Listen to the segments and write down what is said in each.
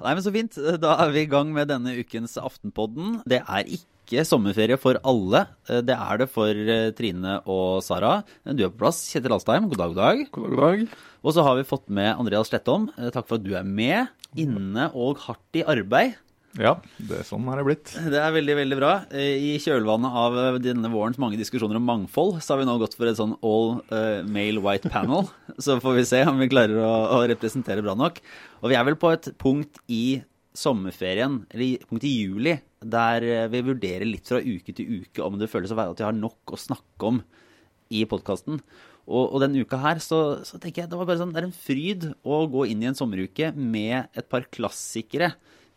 Nei, men Så fint. Da er vi i gang med denne ukens Aftenpodden. Det er ikke sommerferie for alle. Det er det for eh, Trine og Sara. Du er på plass. Kjetil Alstheim, god dag, god dag. God dag, god dag. Og så har vi fått med Andreas Slettom. Eh, Takk for at du er med. Inne og hardt i arbeid. Ja, det er sånn er det blitt. Det er veldig, veldig bra. Eh, I kjølvannet av eh, denne vårens mange diskusjoner om mangfold, så har vi nå gått for et sånn all eh, male white panel. Så får vi se om vi klarer å, å representere bra nok. Og vi er vel på et punkt i sommerferien, eller punkt i juli, der vi vurderer litt fra uke til uke om det føles å være at vi har nok å snakke om i podkasten. Og, og denne uka her så, så tenker jeg det var bare sånn, det er en fryd å gå inn i en sommeruke med et par klassikere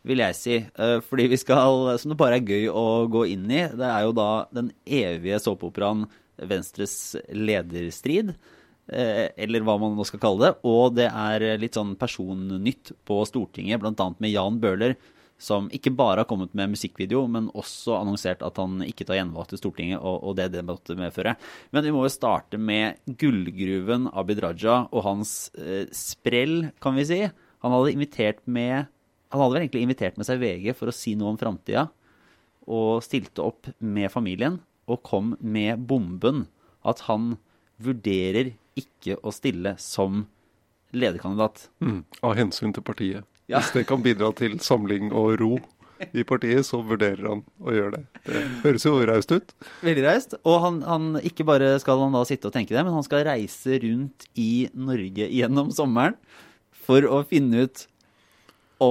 vil jeg si. Eh, Fordi vi skal, som det bare er gøy å gå inn i, det er jo da den evige såpeoperaen Venstres lederstrid. eh, Eller hva man nå skal kalle det. Og det er litt sånn personnytt på Stortinget, bl.a. med Jan Bøhler, som ikke bare har kommet med musikkvideo, men også annonsert at han ikke tar gjenvalg til Stortinget, og, og det det måtte medføre. Men vi må jo starte med gullgruven Abid Raja og hans eh, sprell, kan vi si. Han hadde invitert med han hadde vel egentlig invitert med seg VG for å si noe om framtida, og stilte opp med familien, og kom med bomben at han vurderer ikke å stille som lederkandidat. Mm. Av hensyn til partiet. Ja. Hvis det kan bidra til samling og ro i partiet, så vurderer han å gjøre det. Det høres jo raust ut. Veldig reist. Og han, han, ikke bare skal han da sitte og tenke det, men han skal reise rundt i Norge gjennom sommeren for å finne ut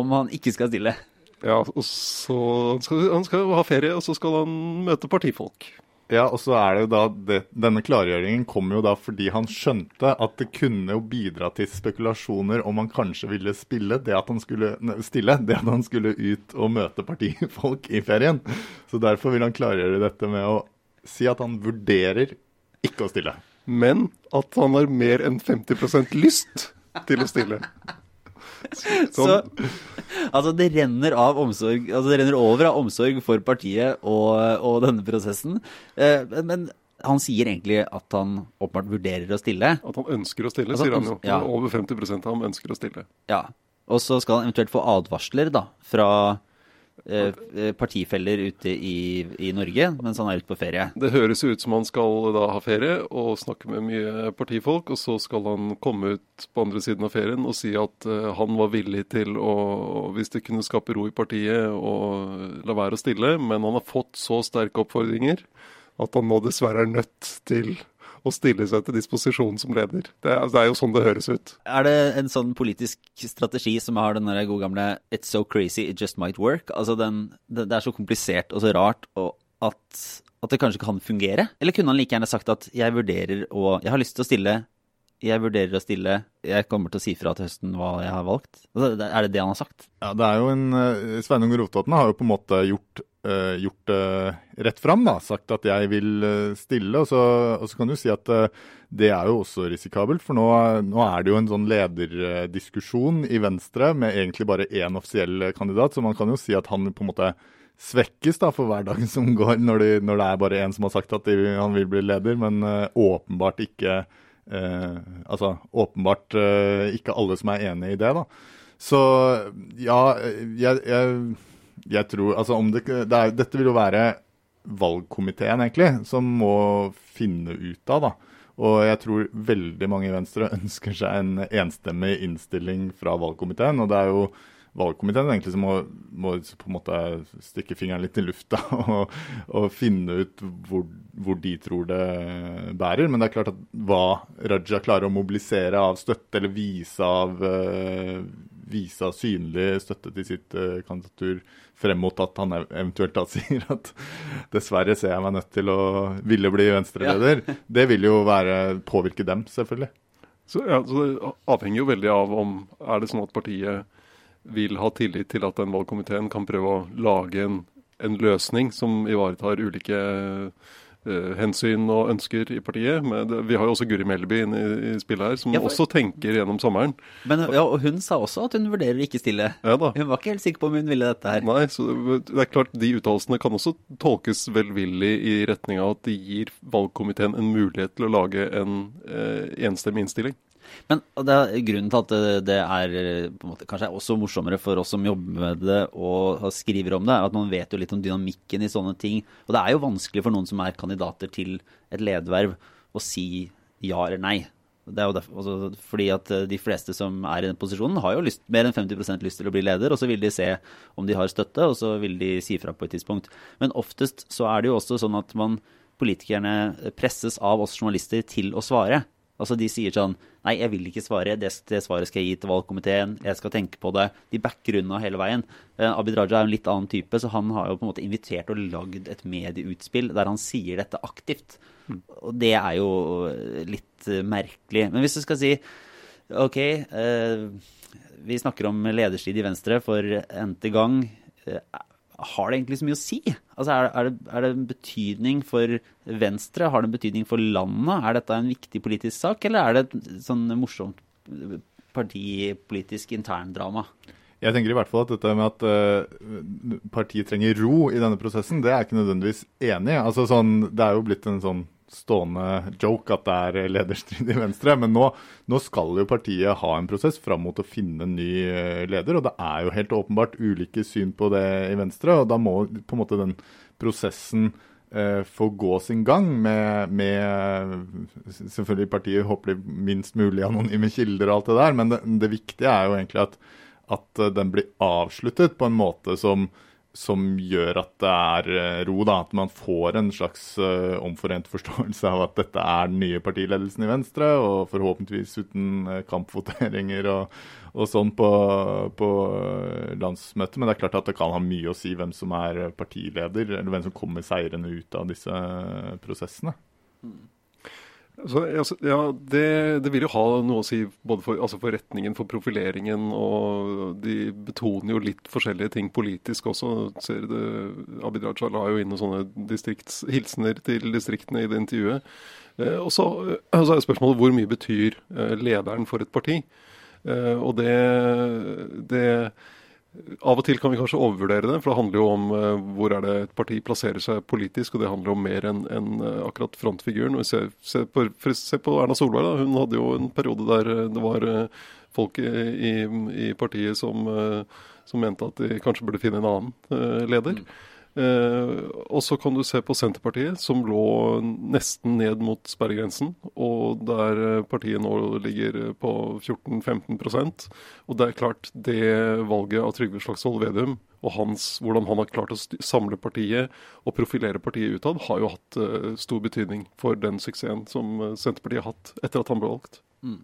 om han ikke skal stille. Ja, og så han skal, han skal ha ferie, og så skal han møte partifolk. Ja, og så er det jo da det, Denne klargjøringen kom jo da fordi han skjønte at det kunne jo bidra til spekulasjoner om han kanskje ville spille det at han skulle stille, det at han skulle ut og møte partifolk i ferien. Så derfor vil han klargjøre dette med å si at han vurderer ikke å stille. Men at han har mer enn 50% lyst til å stille. Sånn. Så altså det renner av omsorg Altså det renner over av omsorg for partiet og, og denne prosessen. Eh, men han sier egentlig at han åpenbart vurderer å stille. At han ønsker å stille, Altså, sier han jo. ja. Over 50% av ham ønsker å stille. Ja. Og så skal han eventuelt få advarsler da, fra partifeller ute i, i Norge mens han er ute på ferie. Det høres ut som han skal da ha ferie og snakke med mye partifolk, og så skal han komme ut på andre siden av ferien og si at eh, han var villig til å, hvis det kunne skape ro i partiet, å la være å stille, men han har fått så sterke oppfordringer at han nå dessverre er nødt til å stille seg til disposisjon som leder. Det er, det er jo sånn det høres ut. Er det en sånn politisk strategi som har den der gode gamle 'it's so crazy, it just might work'? Altså den, det, det er så komplisert og så rart og at, at det kanskje kan fungere? Eller kunne han like gjerne sagt at 'jeg vurderer å Jeg har lyst til å stille. Jeg vurderer å stille. Jeg kommer til å si fra til høsten hva jeg har valgt'? Altså, er det det han har sagt? Ja, det er jo en eh, Sveinung Rotevatn har jo på en måte gjort, eh, gjort det rett fram, da. Sagt at jeg vil eh, stille. Og så, og så kan du si at eh, det er jo også risikabelt, for nå, nå er det jo en sånn lederdiskusjon i Venstre med egentlig bare én offisiell kandidat, så man kan jo si at han på en måte svekkes da for hver dag som går, når, de, når det er bare én som har sagt at de, han vil bli leder, men åpenbart ikke eh, Altså åpenbart eh, ikke alle som er enig i det, da. Så ja, jeg, jeg, jeg tror Altså om det, det er, Dette vil jo være valgkomiteen, egentlig, som må finne ut av, da. Og jeg tror veldig mange i Venstre ønsker seg en enstemmig innstilling fra valgkomiteen. Og det er jo valgkomiteen egentlig som må, må på en måte stikke fingeren litt i lufta og, og finne ut hvor, hvor de tror det bærer. Men det er klart at hva Raja klarer å mobilisere av støtte eller vise av, eh, vise av synlig støtte til sitt eh, kandidatur frem mot at han eventuelt da sier at dessverre ser jeg meg nødt til å ville bli venstreleder, det vil jo være, påvirke dem, selvfølgelig. Så, ja, så det avhenger jo veldig av om er det sånn at partiet vil ha tillit til at den valgkomiteen kan prøve å lage en, en løsning som ivaretar ulike eh, hensyn og ønsker i partiet. Men det, vi har jo også Guri Melby inne i, i spillet her, som Ja, for- også tenker gjennom sommeren. Men ja, og hun sa også at hun vurderer å ikke stille. Ja da. Hun var ikke helt sikker på om hun ville dette her. Nei, så det det er klart De uttalelsene kan også tolkes velvillig i retning av at de gir valgkomiteen en mulighet til å lage en eh, enstemmig innstilling. Men det er grunnen til at det- er eh, måte, kanskje er også morsommere for oss som jobber med det og skriver om det, er at man vet jo litt om dynamikken i sånne ting. Og det er jo vanskelig for noen som er kandidater til et lederverv, å si ja eller nei. Det er jo derfor, altså, fordi at eh, de fleste som er i den posisjonen, har jo lyst, mer enn 50 lyst til å bli leder, og så vil de se om de har støtte, og så vil de si fra på et tidspunkt. Men oftest så er det jo også sånn at man, politikerne presses av oss journalister til å svare. Altså De sier sånn Nei, jeg vil ikke svare. Det, det svaret skal jeg gi til valgkomiteen. Jeg skal tenke på det. De backer unna hele veien. Eh, Abid Raja er en litt annen type, så han har jo på en måte invitert og lagd et medieutspill der han sier dette aktivt. Og det er jo litt uh, merkelig. Men hvis du skal si OK, uh, vi snakker om lederstrid i Venstre for n-te gang. Eh, har det egentlig så mye å si? Altså, er, er, det, er det en betydning for Venstre? Har det en betydning for landet? Er dette en viktig politisk sak, eller er det et sånn morsomt partipolitisk interndrama? Jeg tenker i hvert fall at dette med at uh, partiet trenger ro i denne prosessen, det er jeg ikke nødvendigvis enig i. Altså, sånn, det er jo blitt en sånn stående joke at det er lederstrid i Venstre. Men nå, nå skal jo partiet ha en prosess fram mot å finne en ny eh, leder. Og det er jo helt åpenbart ulike syn på det i Venstre. Og da må på en måte den prosessen eh, få gå sin gang med, med Selvfølgelig partiet håper de minst mulig anonyme kilder og alt det der, men det, det viktige er jo egentlig at, at den blir avsluttet på en måte som som gjør at det er eh, ro, da. At man får en slags uh, omforent forståelse av at dette er den nye partiledelsen i Venstre, og forhåpentligvis uten uh, kampvoteringer og, og sånn på, på landsmøtet. Men det er klart at det kan ha mye å si hvem som er partileder, eller hvem som kommer seirende ut av disse prosessene. Så, ja, det, det, vil jo ha noe å si både for, altså for, retningen, for profileringen, og de betoner jo litt forskjellige ting politisk også. Ser det, Abid Raja la jo inn noen sånne hilsener til distriktene i det intervjuet. Eh, og så, altså er spørsmålet hvor mye betyr eh, lederen for et parti? Og det, det av og til kan vi kanskje overvurdere det, for det handler jo om uh, hvor er det et parti plasserer seg politisk, og det handler om mer enn en, uh, akkurat frontfiguren. Og se, se, på, se, på, Erna Solberg, da. hun hadde jo en periode der uh, det var folk i, i, i, partiet som, som, mente at de kanskje burde finne en annen leder. Mm. Eh, og så kan du se på Senterpartiet, som lå nesten ned mot sperregrensen, og der partiet nå ligger på 14-15 Og det er klart, det valget av Trygve Slagsvold Vedum og hans, hvordan han har klart å samle partiet og profilere partiet utad, har jo hatt stor betydning for den suksessen som Senterpartiet har hatt etter at han ble valgt. Mm.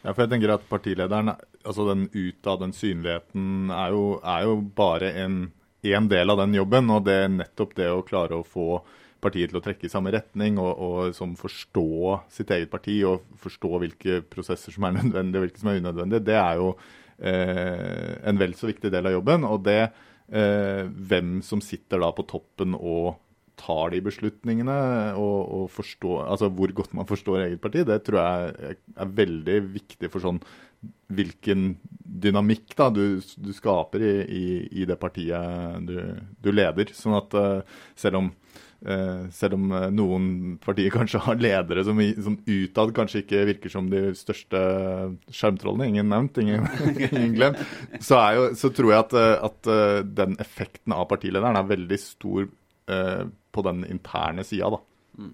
Ja, for jeg tenker at Partilederen, altså den utad, den synligheten, er jo, er jo bare en en del av den jobben. Og det er nettopp det å klare å få partiet til å trekke i samme retning og, og som forstå sitt eget parti og forstå hvilke prosesser som er nødvendige og hvilke som er unødvendige, det er jo eh, en vel så viktig del av jobben. Og det eh, hvem som sitter da på toppen og tar de beslutningene og, og forstår, altså hvor godt man forstår eget parti, det tror jeg er veldig viktig for sånn hvilken dynamikk da, du, du skaper i, i, i, det partiet du, du leder. Sånn at uh, selv om Uh, selv om uh, noen partier kanskje har ledere som, som, utad kanskje ikke virker som de største skjermtrollene, ingen nevnt, ingen, ingen glemt, så, så, tror jeg at, at den effekten av partilederen er veldig stor på den interne sida. Mm.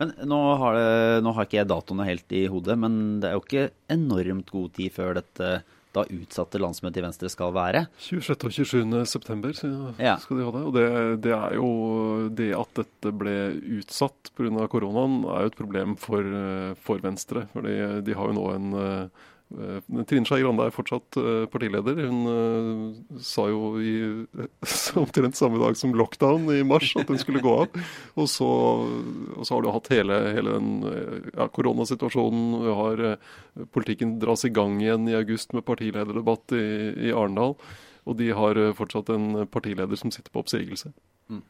Men nå har, det, nå har, ikke jeg datoene helt i hodet, men det er jo ikke enormt god tid før dette da utsatte landsmøtet i Venstre skal være? 26. og 27. september ja. skal de ha det. Og det, det, er jo det at dette ble utsatt pga. koronaen, er jo et problem for, for Venstre. For de har jo nå en Eh, Trine Skei Grande er fortsatt eh, partileder. Hun uh, sa jo i omtrent samme dag som lockdown i mars at hun skulle gå av. Og så, og så har du hatt hele, hele den ja, koronasituasjonen. Vi har Politikken dras i gang igjen i august med partilederdebatt i, i Arendal. Og de har fortsatt en partileder som sitter på oppsigelse. Mm.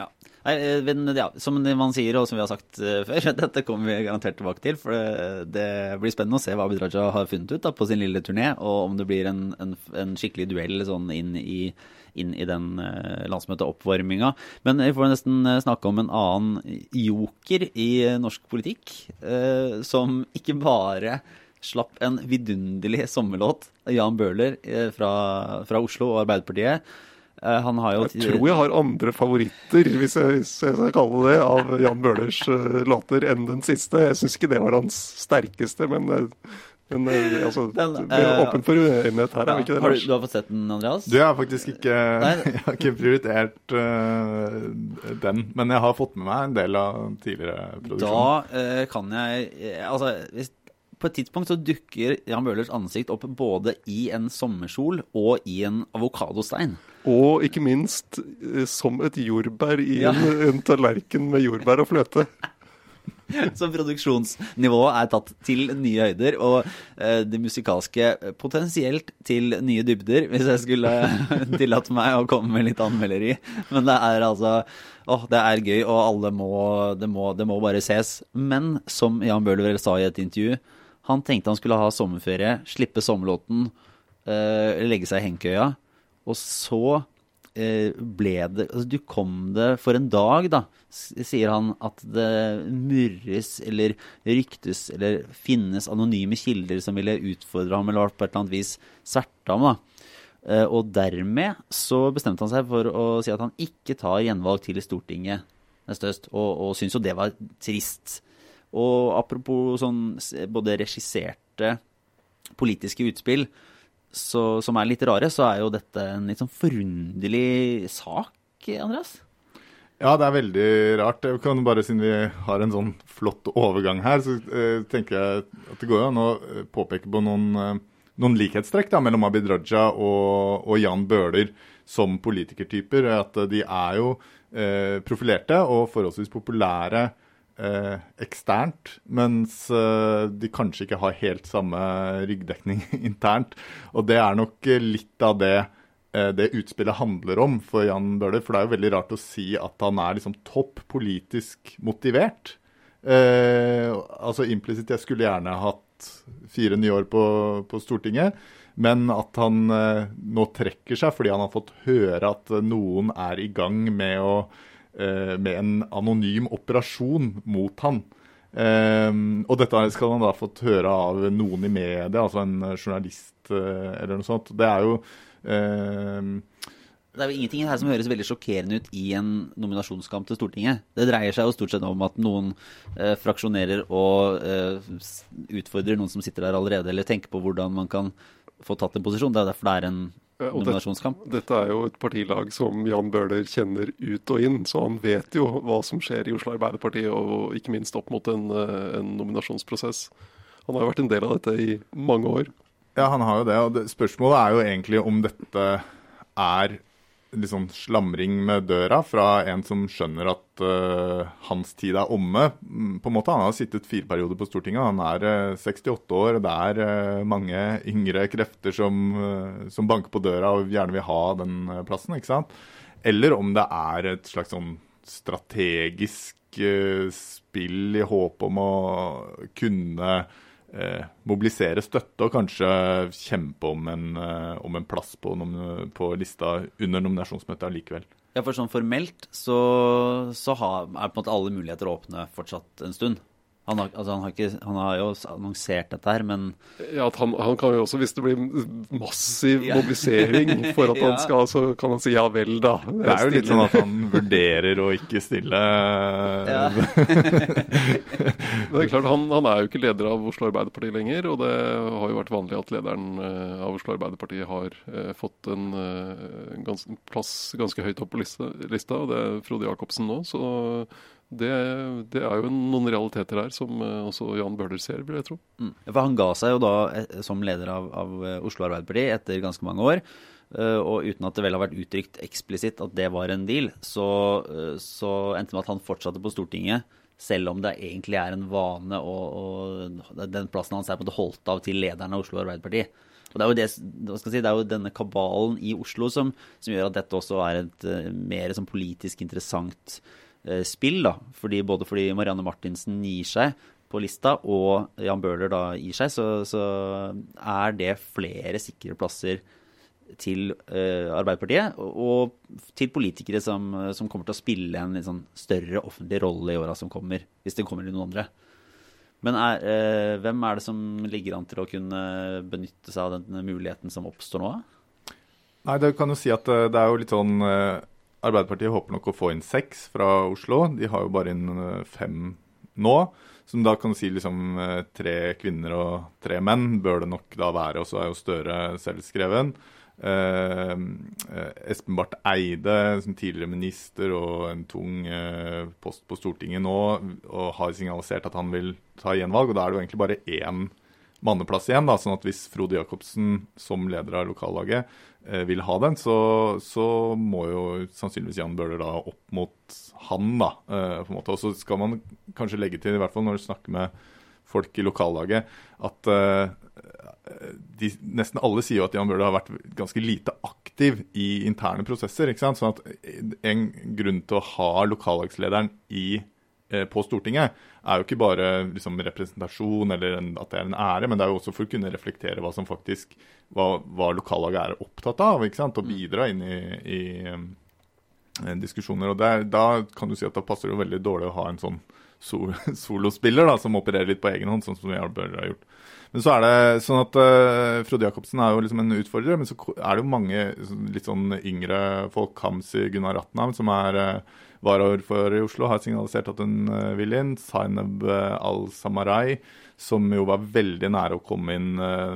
Ja. Eh, men, ja, som man sier, og som vi har sagt uh, før, dette kommer vi garantert tilbake til. For det, det blir spennende å se hva Abid Raja har funnet ut da, på sin lille turné, og om det blir en, en, en skikkelig duell sånn inn i, inn i den landsmøteoppvarminga. Men vi får nesten snakke om en annen joker i norsk politikk, som ikke bare slapp en vidunderlig sommerlåt, Jan Bøhler fra, fra Oslo og Arbeiderpartiet. Eh, han har jo Jeg tror jeg har andre favoritter, hvis jeg, hvis jeg skal kalle det, av Jan Bøhlers uh, låter enn den siste. Jeg syns ikke det var hans sterkeste, men, eh, men altså, den, uh, vi er åpen for uenighet her, ja, er vi ikke det? Har du, du, har fått sett den, Andreas? Du, jeg har faktisk ikke, jeg har ikke prioritert uh, den. Men jeg har fått med meg en del av tidligere produksjoner. Da kan jeg Altså, hvis på et tidspunkt så dukker Jan Bøhlers ansikt opp både i en sommersol og i en avokadostein. Og ikke minst eh, som et jordbær i ja. en, en tallerken med jordbær og fløte. Så produksjonsnivået er tatt til nye høyder, og eh, det musikalske potensielt til nye dybder, hvis jeg skulle tillatt meg å komme med litt anmelderi. Men det er altså Åh, det er gøy, og alle må det, må det må bare ses. Men som Jan Bøhler sa i et intervju, han tenkte han skulle ha sommerferie, slippe sommerlåten, eh, legge seg i hengekøya. Og så eh, ble det altså Du kom det for en dag, da, sier han, at det murres eller ryktes eller finnes anonyme kilder som ville utfordre ham eller på et eller annet vis sverte ham. da. Eh, og dermed så bestemte han seg for å si at han ikke tar gjenvalg til Stortinget neste høst, og, og syntes jo det var trist. Og apropos sånn både regisserte politiske utspill, så, som er litt rare, så er jo dette en litt sånn forunderlig sak, Andreas? Ja, det er veldig rart. Jeg kan bare Siden vi har en sånn flott overgang her, så eh, tenker jeg at det går an å eh, påpeke på noen, uh, noen likhetstrekk da, mellom Abid Raja og, og, Jan Bøhler som politikertyper. At de er jo eh, profilerte og forholdsvis populære eh, eksternt, mens eh, de kanskje ikke har helt samme ryggdekning internt. Og det er nok litt av det eh, det utspillet handler om for Jan Bøhler. For det er jo veldig rart å si at han er liksom topp politisk motivert. Eh, altså implisitt jeg skulle gjerne hatt fire nye år på, på Stortinget. Men at han eh, nå trekker seg fordi han har fått høre at noen er i gang med å med en anonym operasjon mot han. Um, og dette skal han da fått høre av noen i media, altså en journalist uh, eller noe sånt. Det er jo det er jo ingenting her som høres veldig sjokkerende ut i en nominasjonskamp til Stortinget. Det dreier seg jo stort sett om at noen eh, fraksjonerer og eh, utfordrer noen som sitter der allerede, eller tenker på hvordan man kan få tatt en posisjon. Det er derfor det er en nominasjonskamp. dette, dette er jo et partilag som Jan Bøhler kjenner ut og inn, så han vet jo hva som skjer i Oslo Arbeiderparti, og ikke minst opp mot en, eh, en nominasjonsprosess. Han har jo vært en del av dette i mange år. Ja, han har jo det. og det, Spørsmålet er jo egentlig om dette er liksom slamring med døra fra en som skjønner at uh, hans tid er omme. Mm, på en måte, Han har sittet fire perioder på Stortinget. Han er uh, eh, 68 år. Det er uh, mange yngre krefter som, som, banker på døra og gjerne vil ha den plassen. ikke sant? Eller om det er et slags sånn strategisk spill i håp om å kunne eh, mobilisere støtte og kanskje kjempe om en, eh, om en plass på, på, lista under nominasjonsmøtet allikevel. Ja, for sånn formelt så, så har, er på en måte alle muligheter å åpne fortsatt en stund. Han har, altså han, har ikke, han har, jo annonsert dette her, men Ja, han, han, kan jo også, hvis det blir massiv mobilisering for at ja. han skal, så kan han si ja vel, da. Det er jo litt sånn at han vurderer å ikke stille. Ja. det er klart, han, han, er jo ikke leder av Oslo Arbeiderparti lenger, og det har jo vært vanlig at lederen eh, av Oslo Arbeiderparti har eh, fått en, en eh, gans, plass ganske høyt opp på lista, lista, og det er Frode Jacobsen nå. så det, det, er jo noen realiteter der som eh, også Jan Bøhler ser, vil jeg tro. Mm. For han ga seg jo da eh, som leder av, av eh, Oslo Arbeiderparti etter ganske mange år. Og uten at det vel har vært uttrykt eksplisitt at det var en deal, så, så endte det med at han fortsatte på Stortinget. Selv om det egentlig er en vane, og, og den plassen hans er på det holdt av til lederen av Oslo Arbeiderparti. Og det er det, si, det er jo denne kabalen i Oslo som, som gjør at dette også er et mer sånn politisk interessant spill. da, fordi, Både fordi Marianne Martinsen gir seg på lista, og Jan Bøhler da gir seg, så, så er det flere sikre plasser til uh, Arbeiderpartiet og til politikere som, som, kommer til å spille en sånn større offentlig rolle i åra som kommer, hvis det kommer noen andre. Men er, uh, hvem er det som ligger an til å kunne benytte seg av den muligheten som oppstår nå? Nei, det kan jo si at eh, det er jo litt sånn eh, Arbeiderpartiet håper nok å få inn seks fra Oslo. De har jo bare inn eh, fem nå. Som da kan si liksom eh, tre kvinner og tre menn bør det nok da være. Og så er jo Støre selvskreven. Eh, Espen Barth Eide, som tidligere minister og en tung eh, post på Stortinget nå, og har signalisert at han vil ta gjenvalg. og Da er det jo egentlig bare én manneplass igjen. da, sånn at Hvis Frode Jacobsen som leder av lokallaget eh, vil ha den, så, så, må jo sannsynligvis Jan Bøhler da opp mot han. da, eh, på en måte. Og så skal man kanskje legge til, i hvert fall når du snakker med folk i lokallaget, at eh, de, nesten alle sier jo at Jan Bøhler har vært ganske lite aktiv i interne prosesser. ikke sant? Sånn at En grunn til å ha lokallagslederen i, eh, på Stortinget er jo ikke bare liksom, representasjon eller en, at det er en ære, men det er jo også for å kunne reflektere hva som faktisk, hva, hva lokallaget er opptatt av, ikke sant? og bidra inn i, i eh, diskusjoner. og der, Da kan du si at da passer det veldig dårlig å ha en sånn sol, solospiller da, som opererer litt på egen hånd, sånn som Jarl Bøhler har gjort. Men så er det sånn at uh, Frode Jacobsen er jo liksom en utfordrer, men så er det jo mange litt sånn yngre folk, Kamzy Gunnar Ratnam, som er uh, varaordfører i Oslo, har signalisert at hun uh, vil inn. Zainab al-Samarai, som jo var veldig nære å komme inn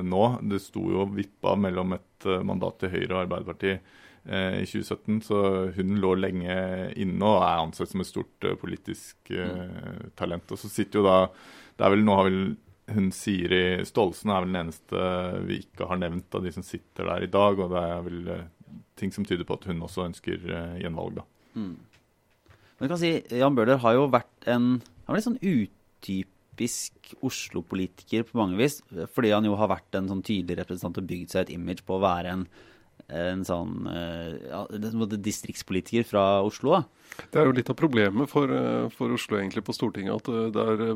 nå. Det sto jo vippa mellom et mandat til Høyre og Arbeiderpartiet i 2017, så hun lå lenge inne og er ansett som et stort politisk talent. Og så sitter jo da det er vel, Nå har vel hun Siri Stolsen er vel den eneste vi ikke har nevnt av de som sitter der i dag. Og det er vel uh, ting som tyder på at hun også ønsker uh, gjenvalg, da. Mm. Men kan si, Jan Bøhler har jo vært en han litt sånn utypisk Oslo-politiker på mange vis. Fordi han jo har vært en sånn tydelig representant og bygd seg et image på å være en en sånn eh, ja, distriktspolitiker fra Oslo. da. Det er jo litt av problemet for, eh, for, Oslo egentlig på Stortinget at eh, det er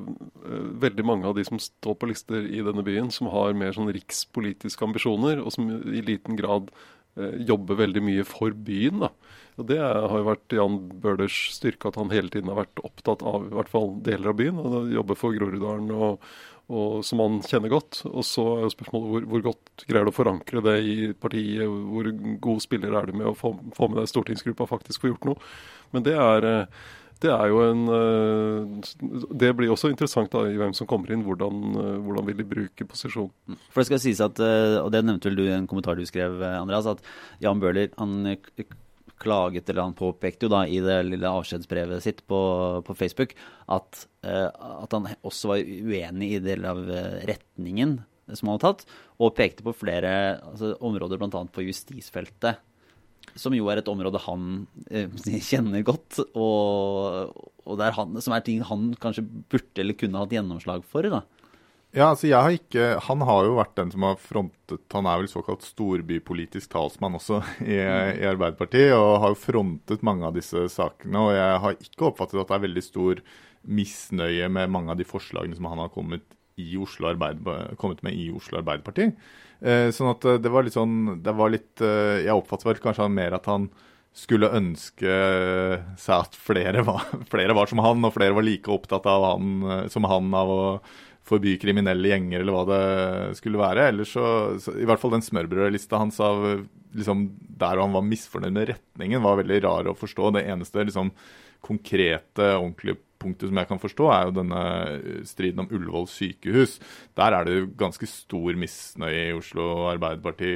veldig mange av de som står på lister i denne byen, som har mer sånn rikspolitiske ambisjoner, og som i liten grad jobber veldig mye for byen. da. Og Det har jo vært Jan Bøhlers styrke at han hele tiden har vært opptatt av i hvert fall deler av byen. og Jobber for Groruddalen og, og, som han kjenner godt. Og så er jo spørsmålet hvor, hvor, godt greier du å forankre det i partiet? Hvor god spiller er du med å få, få med deg stortingsgruppa faktisk får gjort noe? Men det er, det er jo en Det blir også interessant da, i hvem som kommer inn. Hvordan, hvordan vil de bruke posisjonen? Mm. For det skal sies at, og det nevnte vel du i en kommentar du skrev, Andreas, at Jan Bøhler han klaget, eller han påpekte jo da i det lille avskjedsbrevet sitt på, på Facebook at, uh, at, han også var uenig i deler av eh, retningen som han hadde tatt, og pekte på flere altså, områder, bl.a. på justisfeltet. Som jo er et område han eh, kjenner godt, og, og han, som er ting han kanskje burde eller kunne hatt gjennomslag for. da. Ja, altså jeg har ikke, Han har jo vært den som har frontet Han er vel såkalt storbypolitisk talsmann også i, i, Arbeiderpartiet, og har jo frontet mange av disse sakene. Og jeg har ikke oppfattet at det er veldig stor misnøye med mange av de forslagene som han har kommet, Oslo kommet med i Oslo Arbeiderparti. Eh, sånn at det var litt sånn det var litt, eh, Jeg oppfattet vel kanskje mer at han skulle ønske seg at flere var, flere var som han, og flere var like opptatt av han, eh, som han av å forby kriminelle gjenger, eller hva det skulle være. Eller så, så I hvert fall den smørbrødlista hans av liksom, der han var misfornøyd med retningen, var veldig rar å forstå. Det eneste liksom, konkrete, ordentlige punktet som jeg kan forstå, er jo denne striden om Ullevål sykehus. Der er det jo ganske stor misnøye i Oslo Arbeiderparti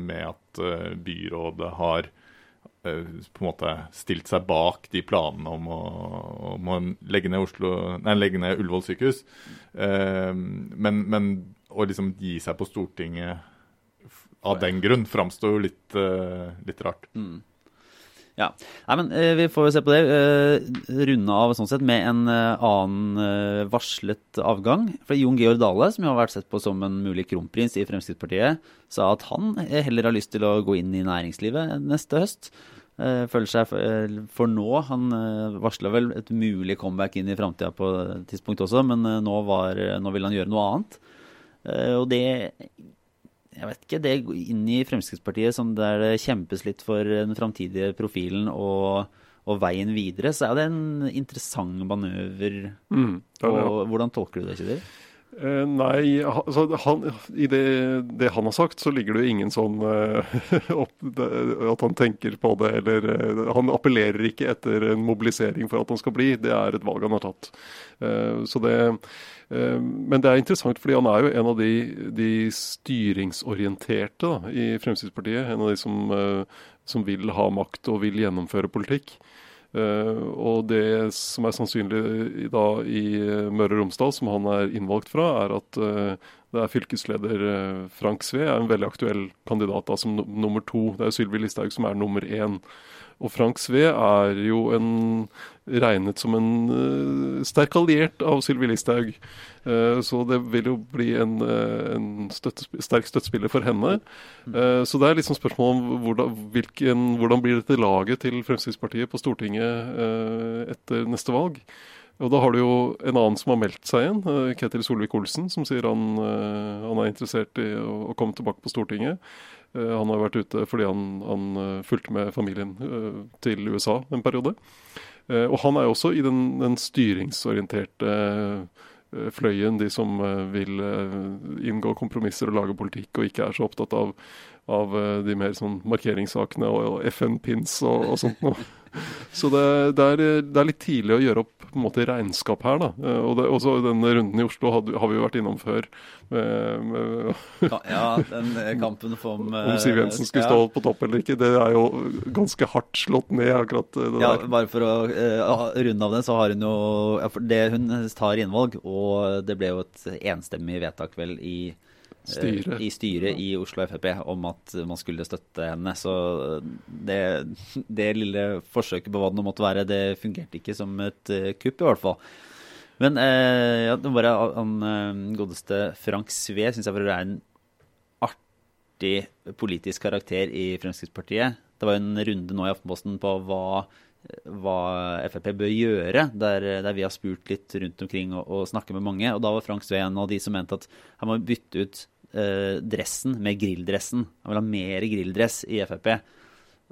med at uh, byrådet har Eh, på en måte stilt seg bak de planene om å, om å legge, ned Oslo, nei, legge ned Ullevål sykehus. Eh, men, men, å liksom gi seg på Stortinget av den grunn framstår jo litt, eh, litt rart. Mm. Ja. Nei, men eh, Vi får jo se på det. Eh, runde av sånn sett med en eh, annen varslet avgang. For Jon Georg Dale, som jo har vært sett på som en mulig kronprins i Fremskrittspartiet, sa at han heller har lyst til å gå inn i næringslivet neste høst. Føler seg for nå Han varsla vel et mulig comeback inn i framtida på et tidspunkt også, men nå, var, nå vil han gjøre noe annet. Og det jeg vet ikke, det inn i Fremskrittspartiet som der det kjempes litt for den framtidige profilen og, og, veien videre, så er det en interessant manøver. Mm, det det, Og, Hvordan tolker du det, Kjetil? Eh, nei, altså, han, i det, det, han har sagt, så ligger det jo ingen sånn eh, opp, At han tenker på det, eller eh, Han appellerer ikke etter en mobilisering for at han skal bli. Det er et valg han har tatt. Så det men det er interessant, fordi han er jo en av de, de styringsorienterte da, i Fremskrittspartiet. En av de som, som vil ha makt og vil gjennomføre politikk. Uh, og det som er sannsynlig i, da, i Møre og Romsdal, som han er innvalgt fra, er at uh, det er fylkesleder Frank Sve er en veldig aktuell kandidat da, som nummer to. Det er Sylvi Listhaug som er nummer én. Og Frank Sve er jo en, regnet som en sterk alliert av Sylvi Listhaug. Uh, så det vil jo bli en, uh, en støttesp sterk støttespiller for henne. så det er liksom spørsmål om hvordan, hvilken, hvordan blir dette laget til Fremskrittspartiet på Stortinget etter neste valg. Og da har du jo en annen som har meldt seg igjen, Ketil Solvik-Olsen, som sier han, han, er interessert i å, komme tilbake på Stortinget. Eh, han har vært ute fordi han, han eh, fulgte med familien eh, til USA en periode. Og han er jo også i den, den styringsorienterte fløyen, de som vil inngå kompromisser og lage politikk, og ikke er så opptatt av, av de mer sånn markeringssakene og, FN-pins og, og, sånt noe. Så det, det, er, det, er, litt tidlig å gjøre opp på en måte regnskap her. da. Og det, også denne runden i Oslo har, har vi jo vært innom før. Med, med, ja, den kampen om Om Siv Jensen skulle ja. stå på topp eller ikke, det er jo ganske hardt slått ned. akkurat det ja, der. Bare for å uh, runde av den, så har hun jo ja, for det Hun tar innvalg, og det ble jo et enstemmig vedtak vel i Styre. i styret i Oslo Frp om at man skulle støtte henne. Så det, det lille forsøket på hva det måtte være, det fungerte ikke som et kupp, i hvert fall. Men eh, ja, bare han eh, godeste Frank Sve syns jeg for være en artig politisk karakter i Fremskrittspartiet. Det var en runde nå i Aftenposten på hva, hva Frp bør gjøre, der, der, vi har spurt litt rundt omkring og, og snakket med mange. Og da var Frank Sve en av de som mente at han må bytte ut eh, dressen med grilldressen. Han vil ha mer grilldress i Frp.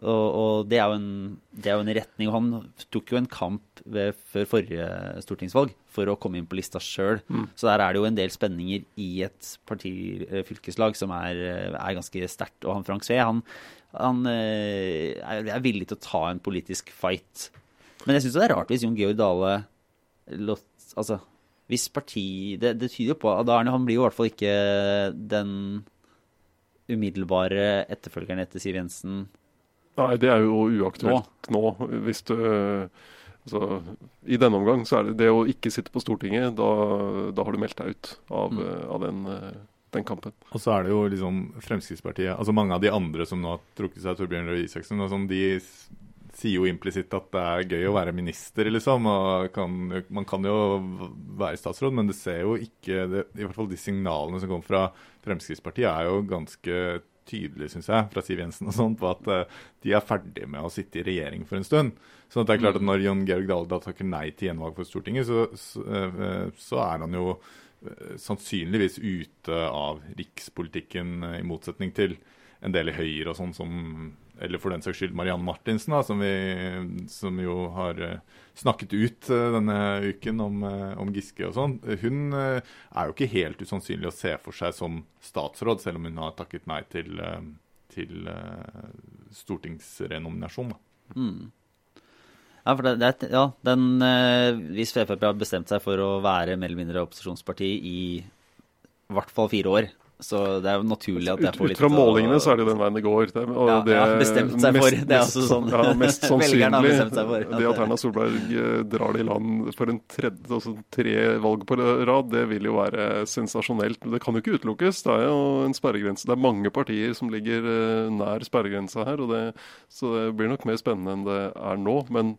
Og, og det, er en, det, er jo en, retning. Og han tok jo en kamp ved, før forrige stortingsvalg for å komme inn på lista sjøl. Mm. Så der er det jo en del spenninger i et partifylkeslag som er, er ganske sterkt. Og han Frank Sve han, han eh, er villig til å ta en politisk fight. Men jeg syns det er rart hvis Jon Georg Dale lot, altså, hvis parti det, det, tyder jo på at Arne han blir jo i hvert fall ikke den umiddelbare etterfølgeren etter Siv Jensen. Nei, det er jo uaktuelt nå. nå hvis du altså, I denne omgang så er det det å ikke sitte på Stortinget, da, da har du meldt deg ut av, mm. av den, den, kampen. Og så er det jo liksom Fremskrittspartiet altså Mange av de andre som nå har trukket seg, Torbjørn Røe Isaksen, og sånn, de sier jo implisitt at det er gøy å være minister, liksom. og kan, Man kan jo være statsråd, men det ser jo ikke det, I hvert fall de signalene som kommer fra Fremskrittspartiet, er jo ganske tydelige, syns jeg, fra Siv Jensen og sånn, på at uh, de er ferdige med å sitte i regjering for en stund. Så det er klart at når Jon Georg Dale da takker nei til gjenvalg for Stortinget, så, så, uh, så er han jo uh, sannsynligvis ute av rikspolitikken, i motsetning til en del i Høyre og sånn som eller for den saks skyld Marianne Martinsen, da, som, vi, som jo har uh, snakket ut uh, denne uken om, uh, om Giske og sånn. Hun er jo ikke helt usannsynlig å se for seg som statsråd, selv om hun har takket nei til, til stortingsrenominasjon. Mm. Ja, for det, det, ja, den, Hvis Frp har bestemt seg for å være mer eller mindre opposisjonsparti i hvert fall fire år, Så det er jo naturlig at jeg får litt ut fra målingene så er det jo den veien det går. Det, og Ja, det ja, bestemt seg for. Det er altså sånn. Ja, mest sannsynlig. bestemt seg for at Det at Erna Solberg eh, drar det i land for en tredje, altså tre valg på rad, det vil jo være sensasjonelt. Det kan jo ikke utelukkes. Det er jo en sperregrense. Det er mange partier som ligger eh, nær sperregrensa her, det, så det blir nok mer spennende enn det er nå. Men,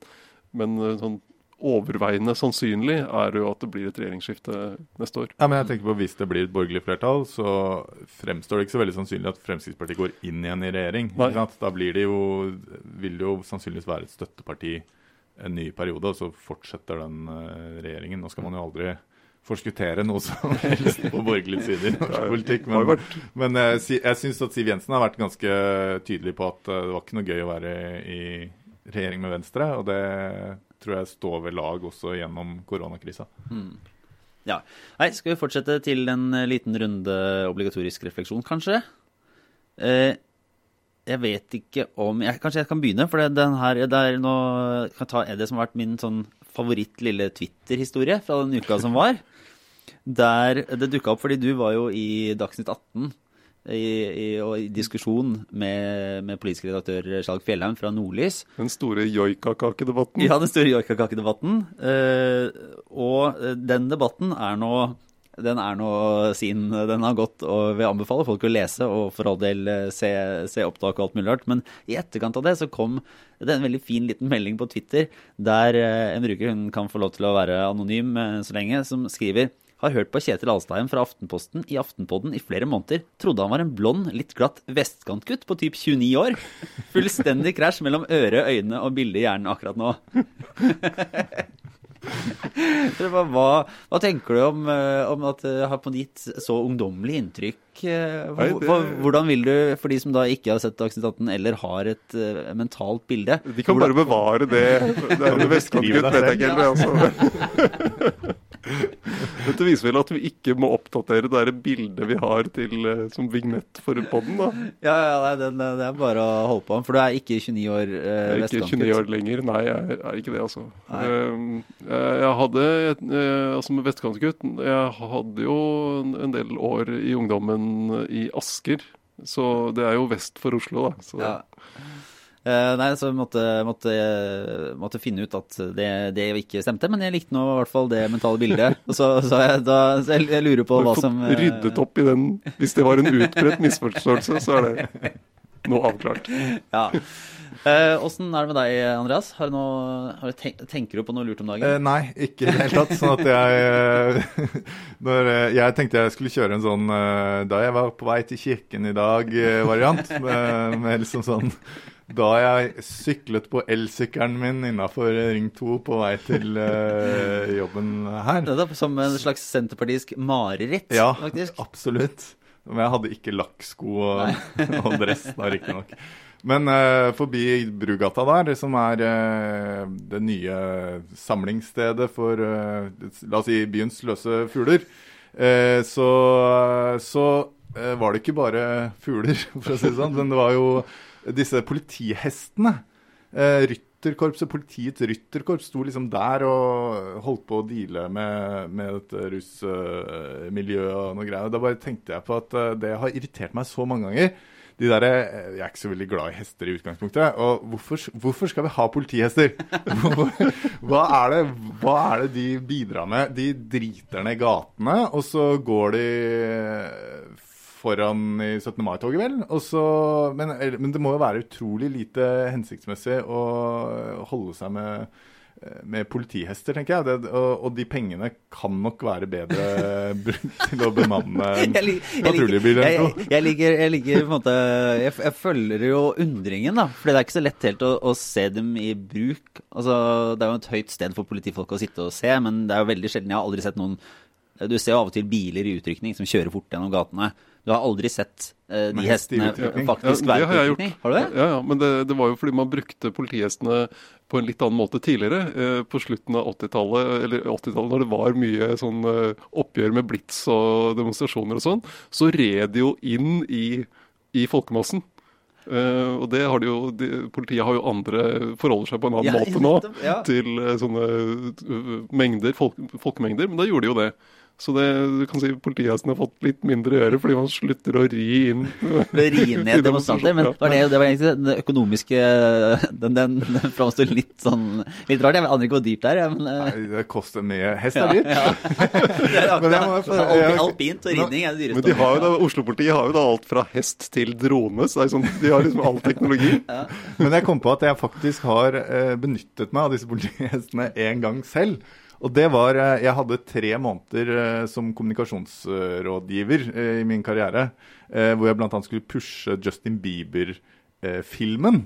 men eh, sånn overveiende sannsynlig er jo at det blir et regjeringsskifte neste år. Ja, men jeg tenker på Hvis det blir et borgerlig flertall, så fremstår det ikke så veldig sannsynlig at Fremskrittspartiet går inn igjen i regjering. Da blir det jo, vil det jo sannsynligvis være et støtteparti en ny periode, og så fortsetter den eh, regjeringen. Nå skal man jo aldri forskuttere noe som helst på borgerlig side i norsk politikk. Men, men eh, jeg syns at Siv Jensen har vært ganske tydelig på at eh, det var ikke noe gøy å være i regjering med Venstre. Og det tror jeg står ved lag også gjennom koronakrisa. Ja. Nei, skal vi fortsette til en eh, liten runde obligatorisk refleksjon, kanskje? Eh, jeg vet ikke om jeg, Kanskje jeg kan begynne, for det, den her, det er jeg kan ta det som har vært min sånn favoritt lille Twitter-historie fra den uka som var. Der det dukka opp fordi du var jo i Dagsnytt 18 i, i, i diskusjon med, med politisk redaktør Skjalg Fjellheim fra Nordlys. den store joikakakedebatten. Ja, den store joikakakedebatten. Eh, og den debatten er nå den er nå sin Den har gått, og vil anbefale folk å lese og for all del eh, se, se opptak og alt mulig rart. Men i etterkant av det så kom det en veldig fin liten melding på Twitter der eh, en bruker hun kan få lov til å være anonym eh, så lenge, som skriver har hørt på Kjetil Alstheim fra Aftenposten i Aftenpodden i flere måneder. Trodde han var en blond, litt glatt vestkantgutt på typ 29 år. Fullstendig krasj mellom øre, øyne og bilde i hjernen akkurat nå. Hva, hva tenker du om, eh, om at det har på gitt så ungdommelig inntrykk? eh, Hvordan vil du, for de som da ikke har sett Dagsnytt 18 eller har et eh, mentalt bilde De kan bare bevare det. Det er jo vestkantgutt, vet jeg ikke helt. Altså. Dette viser vel at vi ikke må oppdatere det bildet vi har til, eh, som vignett for podden. da. Ja, ja nei, det, det er bare å holde på. For du er ikke 29 år eh, Jeg er ikke 29 år lenger. Nei, jeg er ikke det, altså. Eh, Jeg hadde, eh, altså med vestkantgutt, jeg hadde jo en del år i ungdommen i Asker. Så det er jo vest for Oslo, da. Så Ja. Eh, nei, så måtte, måtte, måtte finne ut at det, det ikke stemte, men jeg likte nå i hvert fall det mentale bildet. Og så, så, jeg, da, så jeg, jeg lurer på hva som fått eh, ryddet opp i den. Hvis det var en utbredt misforståelse, så er det nå avklart. Ja. Eh, er det med deg, Andreas? Har du noe, har du tenk, tenker du på noe lurt om dagen? Eh, nei, ikke i det hele tatt. Sånn at jeg eh, når, eh, Jeg tenkte jeg skulle kjøre en sånn eh, da jeg var på vei til kirken i dag-variant. med, med liksom sånn da jeg syklet på elsykkelen min innafor Ring 2 på vei til uh, jobben her. Det er som en slags senterpartisk mareritt, Ja, faktisk. absolutt. Men jeg hadde ikke lakksko og, og dress da, riktignok. Men uh, forbi Brugata der, som er uh, det nye samlingsstedet for uh, la oss si byens løse fugler, så, så var det ikke bare fugler, for å si det sånn. Men det var jo disse politihestene. Eh, rytterkorpset, Politiets rytterkorps sto liksom der og holdt på å deale med, med dette russmiljøet og noe greier. Da bare tenkte jeg på at eh, det har irritert meg så mange ganger. De der, eh, jeg er ikke så veldig glad i hester i utgangspunktet. Og hvorfor, hvorfor skal vi ha politihester? Hva er, det, hva er det de bidrar med? De driter ned gatene, og så går de foran i 17. mai-toget, vel. Og så, men, men det må jo være utrolig lite hensiktsmessig å holde seg med, med politihester, tenker jeg. Det, og, og de pengene kan nok være bedre brukt til å bemanne lik- jeg, jeg, jeg, liker, jeg ligger på en måte jeg, jeg følger jo undringen, da. For det er ikke så lett helt å, å se dem i bruk. Altså, Det er jo et høyt sted for politifolk å sitte og se, men det er jo veldig sjelden. Jeg har aldri sett noen Du ser jo av og til biler i utrykning som kjører fort gjennom gatene. Du har aldri sett eh, de hestene faktisk Ja, være på jeg. Har du det? Ja, ja, men det, det var jo fordi man brukte politihestene på en litt annen måte tidligere. Eh, på slutten av 80-tallet, eller 80-tallet når det var mye sånn eh, oppgjør med blits og demonstrasjoner og sånn, så red de jo inn i, i folkemassen. Uh, og det har de jo, de, Politiet har jo andre forholder seg på en annen Ja, måte nå ja. til uh, sånne uh, mengder, folk, folkemengder, men da gjorde de jo det. Så det, du kan si politihesten har fått litt mindre å gjøre fordi man slutter å ri inn Ri ned demonstranter. Men var det, det var egentlig den økonomiske Den, den, den framstår litt sånn litt rart. Jeg aner ikke hvor dyrt det er. Men, Nei, det koster mye. Hest er dyrt. ja. Det er Men jeg jeg- Alpint og ridning er det Men dyreste. de har jo da, Oslo-politiet har jo da alt fra hest til drone. Så det er sånn, de har liksom all teknologi. Men jeg kom på at jeg faktisk har eh, benyttet meg av disse politihestene en gang selv. Og det var eh, Jeg hadde tre måneder eh, som kommunikasjonsrådgiver eh, i min karriere. Hvor jeg bl.a. skulle pushe Justin Bieber-filmen.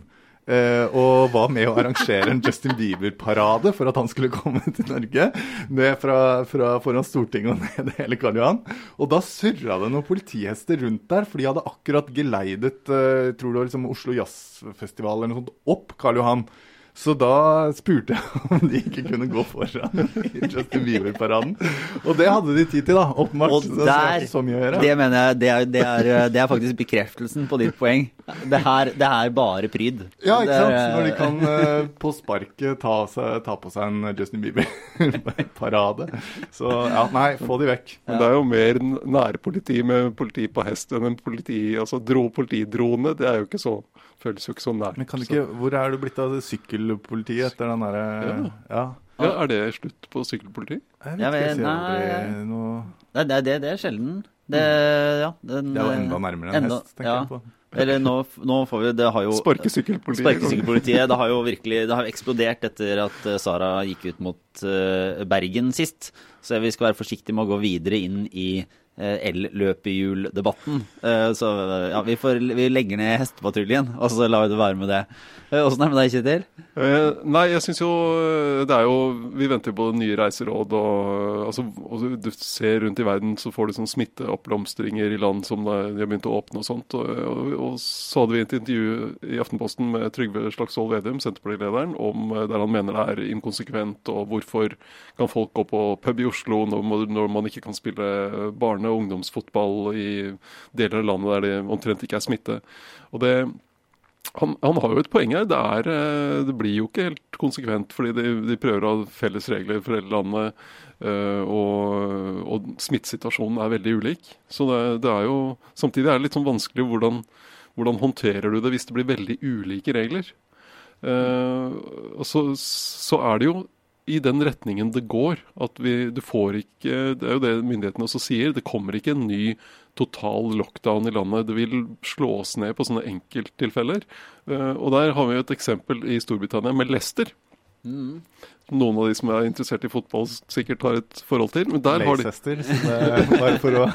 Uh, og var med å arrangere en Justin Bieber-parade for at han skulle komme til Norge. Ned fra, fra foran Stortinget og ned hele Karl Johan. Og da surra det noen politihester rundt der, for de hadde akkurat geleidet uh, tror det liksom Oslo Jazzfestival eller noe sånt, opp Karl Johan. Så da spurte jeg om de ikke kunne gå foran i Justin Bieber-paraden. Og det hadde de tid til, da. Åpenbart. Og der, det så mye å gjøre. det mener jeg, det er, det, er, det er faktisk bekreftelsen på ditt poeng. Det her, det er bare pryd. Ja, ikke sant? Når de kan eh, på sparket ta, seg, ta på seg en Justin Bieber-parade. Så ja, nei, få de vekk. Men det er jo mer nærpoliti med politi på hest enn en politi, altså dro, politidrone. Det er jo ikke så, føles jo ikke så nært. Men kan du ikke, Hvor er du blitt av sykkelpolitiet etter den derre ja. ja. Ja, er det slutt på sykkelpoliti? Jeg vet ikke, jeg ser nei, aldri noe Nei, det, det, det er sjelden. Det, ja, den, Det er jo enda nærmere enn enda- hest, tenker ja. jeg på. Eller nå, nå får vi Det har jo Sparkesykkelpolitiet. Sparkesykkelpolitiet. Det har jo virkelig det har eksplodert etter at eh, Sara gikk ut mot eh, Bergen sist. Så vi skal være forsiktige med å gå videre inn i eh, el-løpehjul-debatten. Eh, så eh, ja, vi, får, vi legger ned hestepatruljen, og så lar vi det være med det. Eh, Åssen er det med deg, Kjetil? Eh, nei, jeg syns jo eh, Det er jo Vi venter på nye reiseråd og altså, og du ser rundt i verden så får du sånn smitteoppblomstringer i land som de har begynt å åpne og sånt. Og, og, og så hadde vi et intervju i Aftenposten med Trygve Slagsvold Vedum, Senterpartilederen, om eh, der han mener det er inkonsekvent, og hvorfor kan folk gå på pub i Oslo når, når man ikke kan spille barne- og ungdomsfotball i deler av landet der det omtrent ikke er smitte. Og det han, han har jo et poeng her. Det, er, eh, det blir jo ikke helt konsekvent, fordi de, de prøver å ha felles regler for hele landet. eh, og, og smittesituasjonen er veldig ulik. Så det, det er jo Samtidig er det litt sånn vanskelig hvordan, hvordan håndterer du det hvis det blir veldig ulike regler. Eh, og så, så er det jo i den retningen det går. At vi, du får ikke Det er jo det myndighetene også sier. Det kommer ikke en ny total lockdown i landet. Det vil slås ned på sånne enkelttilfeller. Eh, og der har vi jo et eksempel i Storbritannia med Leicester. Noen av de som er interessert i fotball, sikkert har et forhold til. Men der har de Leicester, bare for å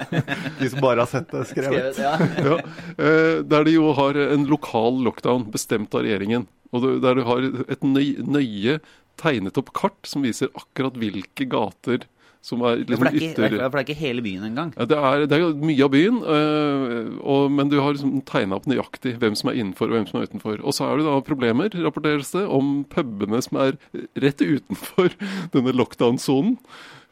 De som bare har sett det skrevet. Ja. ja, eh, Der de jo har en lokal lockdown bestemt av regjeringen. Og der du har et nøy, nøye tegnet opp kart som viser akkurat hvilke gater som er For, liksom det er ikke, ytter... for det er ikke hele byen engang. Ja, det, er, det er mye av byen, øh, og, men du har liksom tegna opp nøyaktig hvem som er innenfor og hvem som er utenfor. Og så er det da problemer, rapporteres det, om pubene som er rett utenfor denne lockdown-sonen.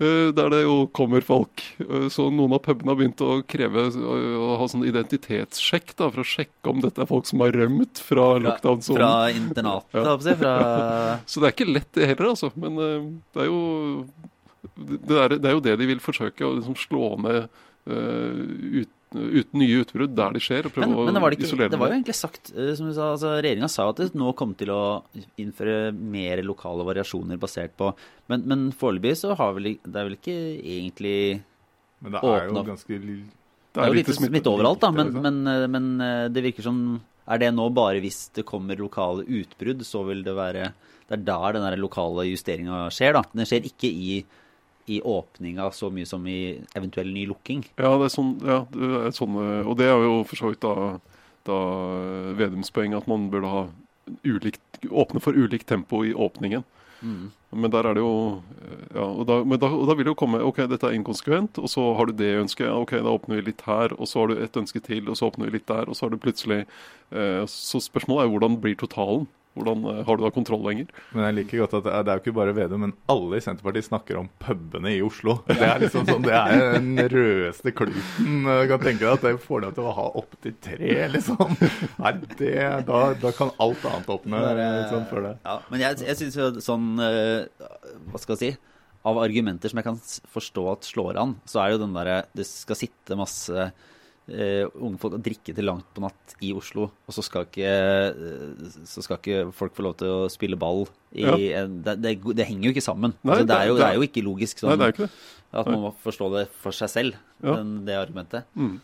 øh, der det jo kommer folk. Øh, Så noen av pubene har begynt å kreve å, å ha sånn identitetssjekk da, for å sjekke om dette er folk som har rømt fra Fra, lockdown-sonen. fra internatet, Ja. jeg. Fra Så det er ikke lett det heller, altså. Men øh, det er jo det er, det er jo det de vil forsøke, å liksom slå ned uh, ut, uten nye utbrudd der de skjer. og prøve Men, men det, var det, ikke, isolere det var jo egentlig sagt, eh, som du sa, altså regjeringa sa at det nå kom til å innføre mer lokale variasjoner basert på Men, men foreløpig så har vel det er vel ikke egentlig Men det er jo ganske ganske lill- Det er jo lite smitte, overalt, da, men, men, eh, men det virker som Er det nå bare hvis det kommer lokale utbrudd, så vil det være Det er der den der lokale justeringa skjer, da. Den skjer ikke i, i åpninga så mye som i eventuell ny lukking. Ja, det er sånn, ja, det er sånn og det er jo for så vidt da, da Vedums poeng at man burde ha ulikt, åpne for ulikt tempo i åpningen. Mm. Men der er det jo ja, og da, men da, og da vil det jo komme OK, dette er inkonsekvent, og så har du det ønsket. Ja, OK, da åpner vi litt her, og så har du et ønske til, og så åpner vi litt der, og så har du plutselig eh, Så spørsmålet er hvordan blir totalen? Hvordan eh, Har du da kontroll lenger? Men jeg liker godt at det er, jo ikke bare Vedum, men alle i Senterpartiet snakker om pubene i Oslo. Det er liksom sånn, det er den rødeste kluten. Du kan tenke deg at det får deg til å ha opptil tre, liksom. Nei, det, da, da kan alt annet åpne eh, liksom, før det. Ja, men jeg, jeg syns jo sånn eh, Hva skal jeg si? av argumenter som jeg kan forstå at slår an, så er jo den derre Det skal sitte masse uh, unge folk å drikke til langt på natt i Oslo, og så skal ikke, uh, så skal ikke folk få lov til å spille ball i Ja. en, det, det, det henger jo ikke sammen. Nei, altså, det, er jo, det- er jo ikke logisk sånn Nei, ikke at man må forstå det for seg selv, Ja. den, det argumentet. Mm.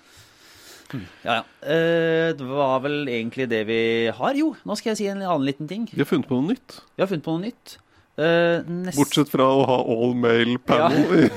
Ja, ja. Eh, det var vel egentlig det vi har. Jo, nå skal jeg si en annen liten ting. Vi har funnet på noe nytt. Vi har funnet på noe nytt. Eh, nest- Bortsett fra å ha all male panel.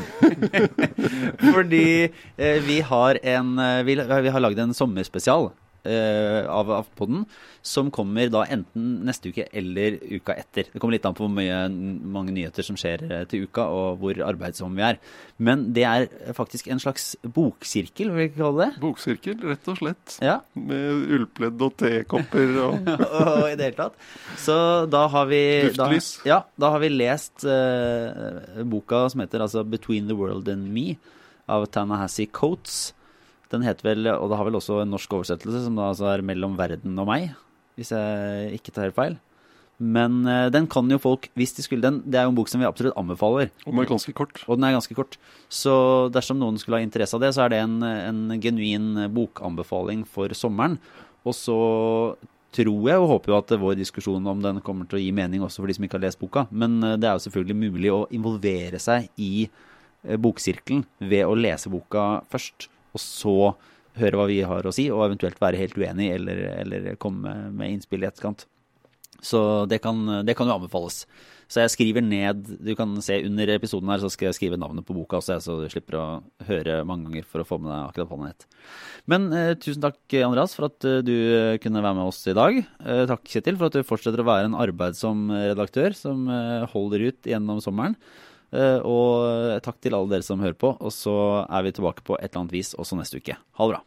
Fordi uh, vi har en eh, Vi, vi har lagd en sommerspesial eh, av, av podden, som kommer da enten neste uke eller uka etter. Det kommer litt an på hvor mye, mange nyheter som skjer eh, til uka, og hvor arbeidsomme vi er. Men det er faktisk en slags boksirkel, vil vi kalle det? Boksirkel, rett og slett. Ja, Med ullpledd og tekopper og og i det hele tatt. Så da har vi da, ja, da har vi lest eh, boka som heter altså 'Between the World and Me' av Tanahasi Coates. Den heter vel, og det har vel også en norsk oversettelse, som da altså er 'Mellom verden og meg', hvis jeg ikke tar helt feil. Men eh, den kan jo folk, hvis de skulle den Det er jo en bok som vi absolutt anbefaler. Og den er ganske kort. Og den er ganske kort. Så dersom noen skulle ha interesse av det, så er det en, en genuin bokanbefaling for sommeren. Og så tror jeg og håper jo at vår diskusjon om den kommer til å gi mening også for de som ikke har lest boka. Men eh, det er jo selvfølgelig mulig å involvere seg i eh, boksirkelen ved å lese boka først, og så høre hva vi har å si, og eventuelt være helt uenig eller, eller komme med innspill i etterkant. Så det kan, det kan jo anbefales. Så jeg skriver ned Du kan se under episoden her, så skal jeg skrive navnet på boka også, så du slipper å høre mange ganger for å få med deg akkurat hva den het. Men eh, tusen takk, Andreas, for at eh, du kunne være med oss i dag. Eh, takk, Kjetil, for at du fortsetter å være en arbeidsom redaktør som eh, holder ut gjennom sommeren. Eh, og takk til alle dere som hører på. Og så er vi tilbake på et eller annet vis også neste uke. Ha det bra.